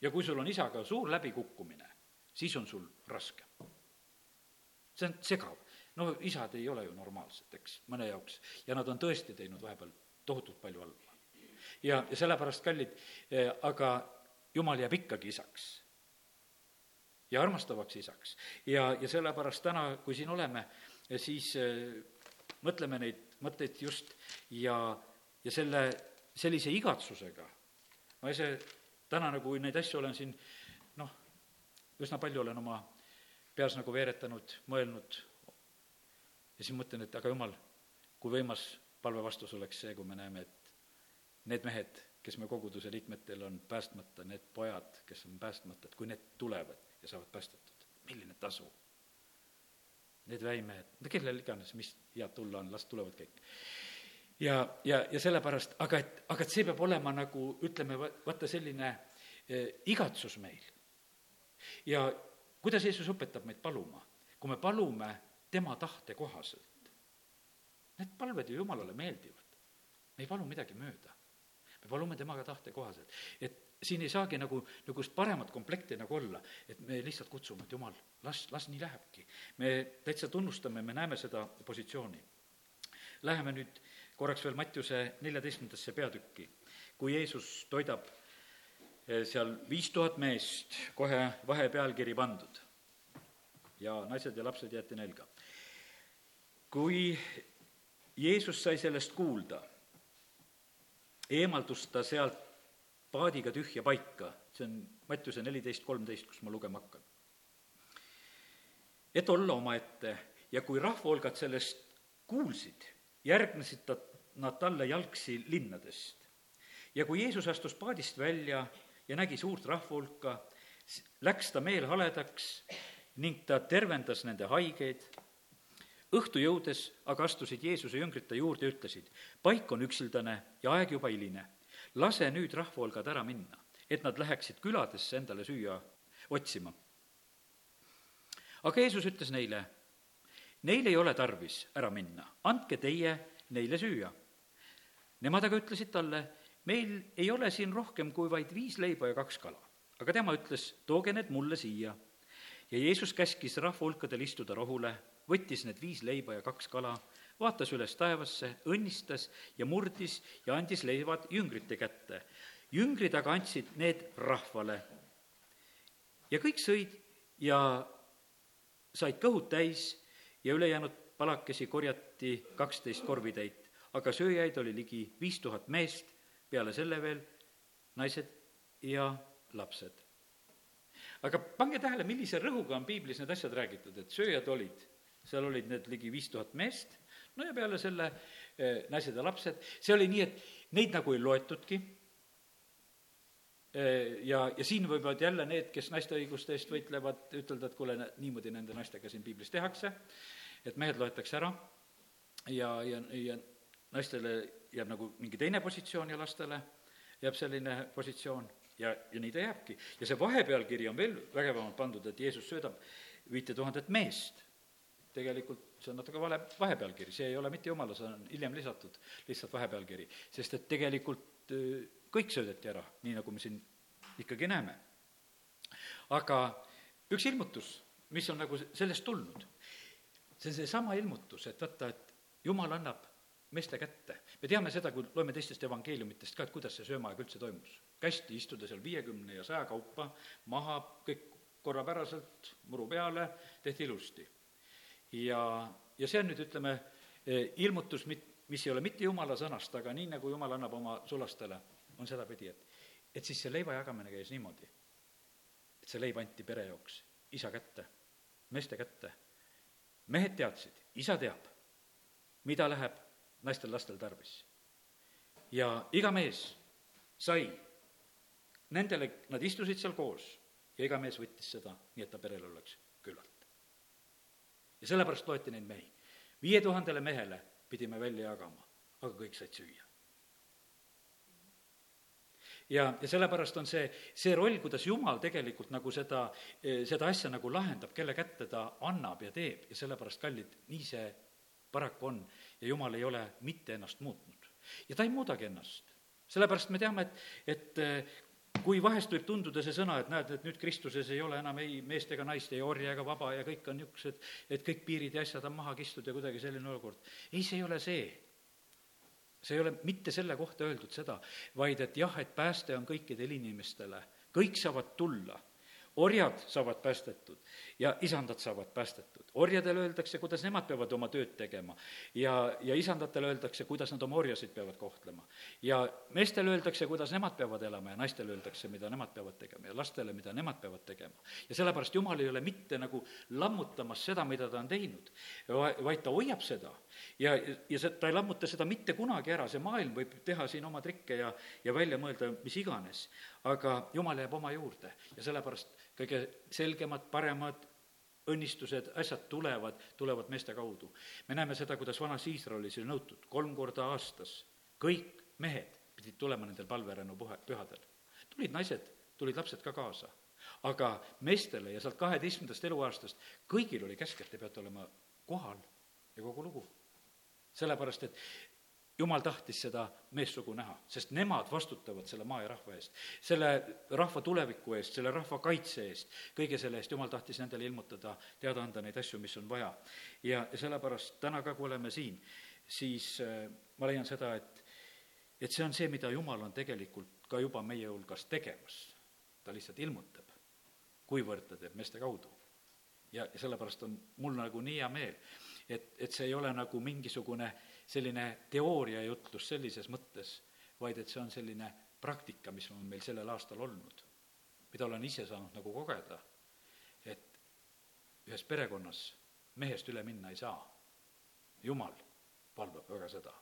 ja kui sul on isaga suur läbikukkumine, siis on sul raske. see on segav. No isad ei ole ju normaalsed, eks, mõne jaoks, ja nad on tõesti teinud vahepeal tohutult palju halba. ja, ja sellepärast, kallid eh,, aga Jumal jääb ikkagi isaks ja armastavaks isaks. ja, ja sellepärast täna, kui siin oleme, siis äh, mõtleme neid mõtteid just ja, ja selle, sellise igatsusega, ma ise täna nagu neid asju olen siin noh, üsna palju olen oma peas nagu veeretanud, mõelnud ja siis mõtlen, et aga jumal, kui võimas palve vastus oleks see, kui me näeme, et need mehed, kes me koguduse liikmetel on päästmata, need pojad, kes on päästmata, et kui need tulevad ja saavad päästetud. milline tasu? Need väimehed, no kellel iganes, mis head tulla on, las tulevad kõik. ja, ja, ja sellepärast, aga et, aga et see peab olema nagu ütleme, vaata selline eh, igatsus meil. ja kuidas Jeesus õpetab meid paluma? kui me palume tema tahte kohaselt, need palved ju Jumalale meeldivad. me ei palu midagi mööda. me me palume temaga tahte kohaselt. et siin ei saagi nagu, niisugust paremat komplekti nagu olla, et me lihtsalt kutsume, et jumal, las, las nii lähebki. me täitsa tunnustame, me näeme seda positsiooni. Läheme nüüd korraks veel Mattiuse neljateistkümnendasse peatükki, kui Jeesus toidab eh, seal viis tuhat meest, kohe vahepealkiri pandud. ja naised ja lapsed jäeti nälga. Kui Jeesus sai sellest kuulda, eemaldus ta sealt paadiga tühja paika, see on Mattiuse neliteist kolmteist, kus ma lugema hakkan. et olla omaette ja kui rahvahulgad sellest kuulsid, järgnesid ta, nad talle jalgsi linnadest. ja kui Jeesus astus paadist välja ja nägi suurt rahvahulka, läks ta meelhaledaks ning ta tervendas nende haigeid. Õhtu jõudes aga astusid Jeesuse jüngrid ta juurde ja ütlesid, paik on üksildane ja aeg juba hiline lase nüüd rahvahulgad ära minna, et nad läheksid küladesse endale süüa otsima. aga Jeesus ütles neile, neil ei ole tarvis ära minna, andke teie neile süüa. Nemad aga ütlesid talle, meil ei ole siin rohkem kui vaid viis leiba ja kaks kala. aga tema ütles, tooge need mulle siia. ja Jeesus käskis rahvahulkadel istuda rohule, võttis need viis leiba ja kaks kala vaatas üles taevasse, õnnistas ja murdis ja andis leivad jüngrite kätte. jüngrid aga andsid need rahvale. ja kõik sõid ja said kõhud täis ja ülejäänud palakesi korjati kaksteist korvitäit, aga sööjaid oli ligi viis tuhat meest, peale selle veel naised ja lapsed. aga pange tähele, millise rõhuga on piiblis need asjad räägitud, et sööjad olid, seal olid need ligi viis tuhat meest. No ja peale selle eh, naised ja lapsed, see oli nii, et neid nagu ei loetudki, eh, ja, ja siin võivad jälle need, kes naiste õiguste eest võitlevad, ütelda, et kuule, niimoodi nende naistega siin piiblis tehakse, et mehed loetakse ära. Ja, ja, ja naistele jääb nagu mingi teine positsioon ja lastele jääb selline positsioon ja, ja nii ta jääbki. ja see vahepealkiri on veel vägevamalt pandud, et Jeesus söödab viite tuhandet meest tegelikult see on natuke vale vahepealkiri, see ei ole mitte jumala, see on hiljem lisatud lihtsalt vahepealkiri, sest et tegelikult äh, kõik söödeti ära, nii nagu me siin ikkagi näeme. aga üks ilmutus, mis on nagu sellest tulnud, see on seesama ilmutus, et vaata, et jumal annab meeste kätte. me teame seda, kui loeme teistest evangeeliumitest ka, et kuidas see söömaaeg üldse toimus. kästi istuda seal viiekümne ja saja kaupa maha, kõik korrapäraselt muru peale, tehti ilusti ja, ja see on nüüd, ütleme, eh, ilmutus, mit-, mis ei ole mitte jumala sõnast, aga nii, nagu jumal annab oma sulastele, on sedapidi, et et siis see leiva jagamine käis niimoodi, et see leib anti pere jaoks isa kätte, meeste kätte. mehed teadsid, isa teab, mida läheb naistel-lastel tarvis. ja iga mees sai, nendele, nad istusid seal koos ja iga mees võttis seda, nii et ta perel oleks ja sellepärast loeti neid mehi. viie tuhandele mehele pidime välja jagama, aga kõik said süüa. ja, ja sellepärast on see, see roll, kuidas Jumal tegelikult nagu seda, seda asja nagu lahendab, kelle kätte ta annab ja teeb ja sellepärast, kallid, nii see paraku on ja Jumal ei ole mitte ennast muutnud. ja ta ei muudagi ennast sellepärast me teame, et, et kui vahest võib tunduda see sõna, et näed, et nüüd Kristuses ei ole enam ei meest ega naist, ei orja ega vaba ja kõik on niisugused, et kõik piirid ja asjad on maha kistud ja kuidagi selline olukord. ei, see ei ole see. see ei ole mitte selle kohta öeldud seda, vaid et jah, et pääste on kõikidele inimestele, kõik saavad tulla orjad saavad päästetud ja isandad saavad päästetud. orjadele öeldakse, kuidas nemad peavad oma tööd tegema ja, ja isandatele öeldakse, kuidas nad oma orjasid peavad kohtlema. ja meestele öeldakse, kuidas nemad peavad elama ja naistele öeldakse, mida nemad peavad tegema ja lastele, mida nemad peavad tegema. ja sellepärast Jumal ei ole mitte nagu lammutamas seda, mida ta on teinud, vaid ta hoiab seda ja, ja see, ta ei lammuta seda mitte kunagi ära, see maailm võib teha siin oma trikke ja, ja välja mõelda mis iganes, aga Jumal jääb oma juurde ja sellepärast kõige selgemad, paremad õnnistused, asjad tulevad, tulevad meeste kaudu. me näeme seda, kuidas vanas Iisraelis oli nõutud kolm korda aastas, kõik mehed pidid tulema nendel palverännu puhe, pühadel. tulid naised, tulid lapsed ka kaasa. aga meestele ja sealt kaheteistkümnendast eluaastast kõigil oli käsk, et te peate olema kohal ja kogu lugu. sellepärast, et jumal tahtis seda meessugu näha, sest nemad vastutavad selle maa ja rahva eest. selle rahva tuleviku eest, selle rahva kaitse eest, kõige selle eest jumal tahtis nendele ilmutada, teada anda neid asju, mis on vaja. ja, sellepärast täna ka, kui oleme siin, siis äh, ma leian seda, et et see on see, mida jumal on tegelikult ka juba meie hulgas tegemas. ta lihtsalt ilmutab, kuivõrd ta teeb meeste kaudu. ja, ja sellepärast on mul nagu nii hea meel, et, et see ei ole nagu mingisugune selline teooriajutlus sellises mõttes, vaid et see on selline praktika, mis on meil sellel aastal olnud, mida olen ise saanud nagu kogeda, et ühes perekonnas mehest üle minna ei saa. jumal valvab väga seda.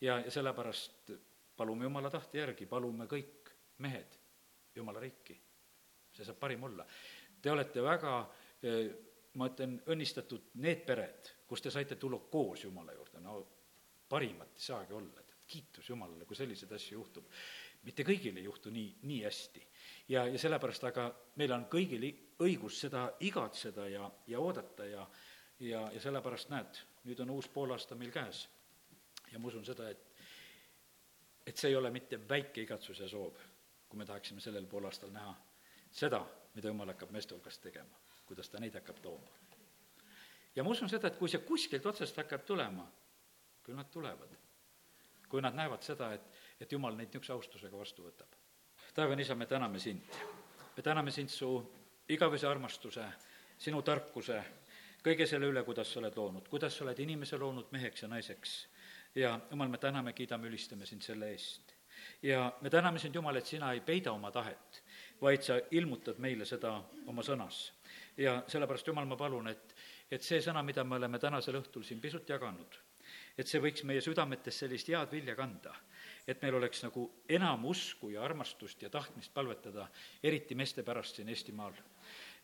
ja, ja sellepärast palume Jumala tahte järgi, palume kõik mehed Jumala riiki. see saab parim olla. Te olete väga, eh, ma ütlen, õnnistatud need pered, kus te saite tulla koos Jumala juurde, no parimat ei saagi olla, et kiitus Jumalale, kui selliseid asju juhtub. mitte kõigil ei juhtu nii, nii hästi. ja, ja sellepärast aga meil on kõigil õigus seda igatseda ja, ja oodata ja ja, ja sellepärast näed, nüüd on uus poolaasta meil käes. ja ma usun seda, et et see ei ole mitte väike igatsus ja soov, kui me tahaksime sellel poolaastal näha seda, mida Jumal hakkab meeste hulgast tegema, kuidas ta neid hakkab tooma. ja ma usun seda, et kui see kuskilt otsast hakkab tulema, küll nad tulevad. kui nad näevad seda, et, et Jumal neid niisuguse austusega vastu võtab. taevane isa, me täname sind. me täname sind su igavese armastuse, sinu tarkuse, kõige selle üle, kuidas sa oled loonud, kuidas sa oled inimese loonud meheks ja naiseks ja jumal, me täname, kiidame, ülistame sind selle eest. ja me täname sind, Jumal, et sina ei peida oma tahet, vaid sa ilmutad meile seda oma sõnas. ja sellepärast, Jumal, ma palun, et, et see sõna, mida me oleme tänasel õhtul siin pisut jaganud, et see võiks meie südametes sellist head vilja kanda, et meil oleks nagu enam usku ja armastust ja tahtmist palvetada, eriti meeste pärast siin Eestimaal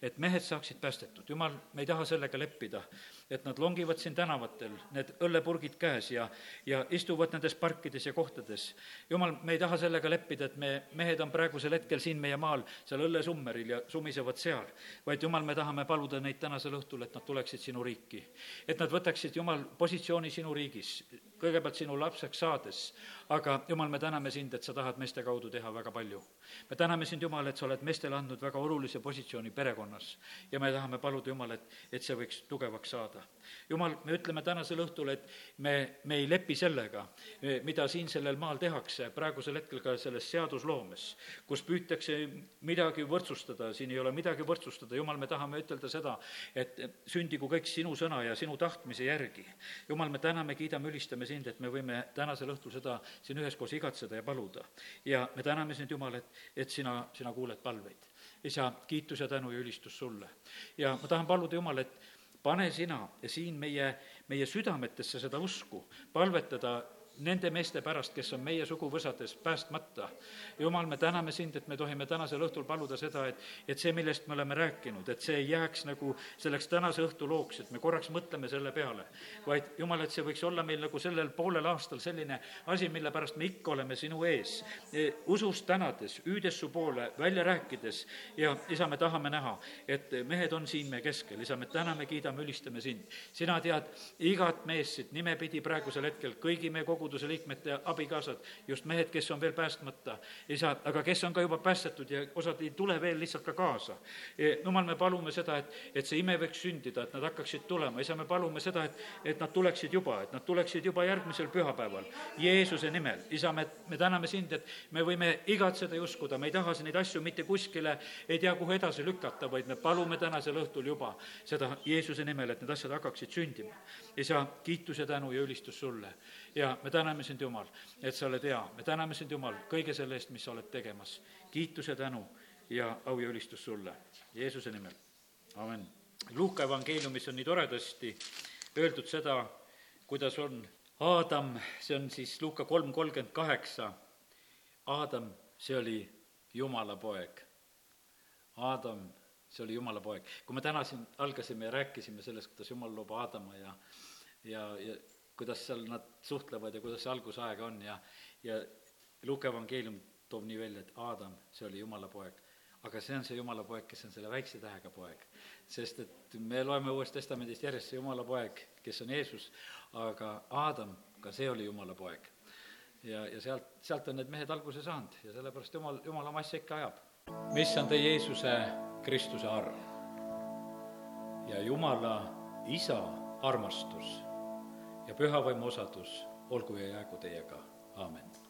et mehed saaksid päästetud. jumal, me ei taha sellega leppida, et nad longivad siin tänavatel, need õllepurgid käes ja, ja istuvad nendes parkides ja kohtades. jumal, me ei taha sellega leppida, et me, mehed on praegusel hetkel siin meie maal, seal õllesummeril ja sumisevad seal, vaid jumal, me tahame paluda neid tänasel õhtul, et nad tuleksid sinu riiki. et nad võtaksid, jumal, positsiooni sinu riigis, kõigepealt sinu lapseks saades, aga jumal, me täname sind, et sa tahad meeste kaudu teha väga palju. me täname sind, Jumal, et sa oled meestele andnud väga olulise positsiooni perekonnas ja me tahame paluda, Jumal, et, et see võiks tugevaks saada. Jumal, me ütleme tänasel õhtul, et me, me ei lepi sellega, mida siin sellel maal tehakse praegusel hetkel ka selles seadusloomes, kus püütakse midagi võrdsustada, siin ei ole midagi võrdsustada, Jumal, me tahame ütelda seda, et sündigu kõik sinu sõna ja sinu tahtmise järgi. Jumal, me täname, kiidame, ülistame sind, et me võime tänasel õhtul seda siin üheskoos igatseda ja paluda. ja me täname sind, Jumal, et, et sina, sina kuuled palveid. isa, kiitus ja tänu ja ülistus sulle. ja ma tahan paluda, Jumal, et pane sina siin meie, meie südametesse seda usku, palvetada nende meeste pärast, kes on meie suguvõsades päästmata. jumal, me täname sind, et me tohime tänasel õhtul paluda seda, et, et see, millest me oleme rääkinud, et see ei jääks nagu selleks tänase õhtu looks, et me korraks mõtleme selle peale, vaid jumal, et see võiks olla meil nagu sellel poolel aastal selline asi, mille pärast me ikka oleme sinu ees. E, usust tänades, hüüdes su poole, välja rääkides ja isa, me tahame näha, et mehed on siin meie keskel, isa, me täname, kiidame, ülistame sind. sina tead igat meest siit nimepidi praegusel hetkel, kõigi meie kogu koguduse liikmete abikaasad, just mehed, kes on veel päästmata, isa, aga kes on ka juba päästetud ja osad ei tule veel lihtsalt ka kaasa. E, jumal, me palume seda, et, et see ime võiks sündida, et nad hakkaksid tulema, isa, me palume seda, et, et nad tuleksid juba, et nad tuleksid juba järgmisel pühapäeval Jeesuse nimel. isa, me, me täname sind, et me võime igatseda ja uskuda, me ei taha neid asju mitte kuskile ei tea kuhu edasi lükata, vaid me palume tänasel õhtul juba seda Jeesuse nimel, et need asjad hakkaksid sündima. isa, kiitus ja tänu ja ülistus sulle ja me täname sind, Jumal, et sa oled hea, me täname sind, Jumal, kõige selle eest, mis sa oled tegemas. kiitus ja tänu ja au ja ülistus sulle, Jeesuse nimel, amen. Luuka evangeeliumis on nii toredasti öeldud seda, kuidas on Aadam, see on siis Luuka kolm kolmkümmend kaheksa, Aadam, see oli Jumala poeg. Aadam, see oli Jumala poeg. kui me täna siin algasime ja rääkisime sellest, kuidas Jumal loob Aadama ja ja, ja kuidas seal nad suhtlevad ja kuidas see algusaeg on ja, ja Luuke evangeelium toob nii välja, et Aadam, see oli Jumala poeg. aga see on see Jumala poeg, kes on selle väikse tähega poeg. sest et me loeme Uuest Testamendist järjest see Jumala poeg, kes on Jeesus, aga Aadam, ka see oli Jumala poeg. ja, ja sealt, sealt on need mehed alguse saanud ja sellepärast jumal, jumal oma asja ikka ajab. mis on teie Jeesuse Kristuse arm? ja Jumala Isa armastus ja püha vaimu osadus olgu ja jäägu teiega, aamen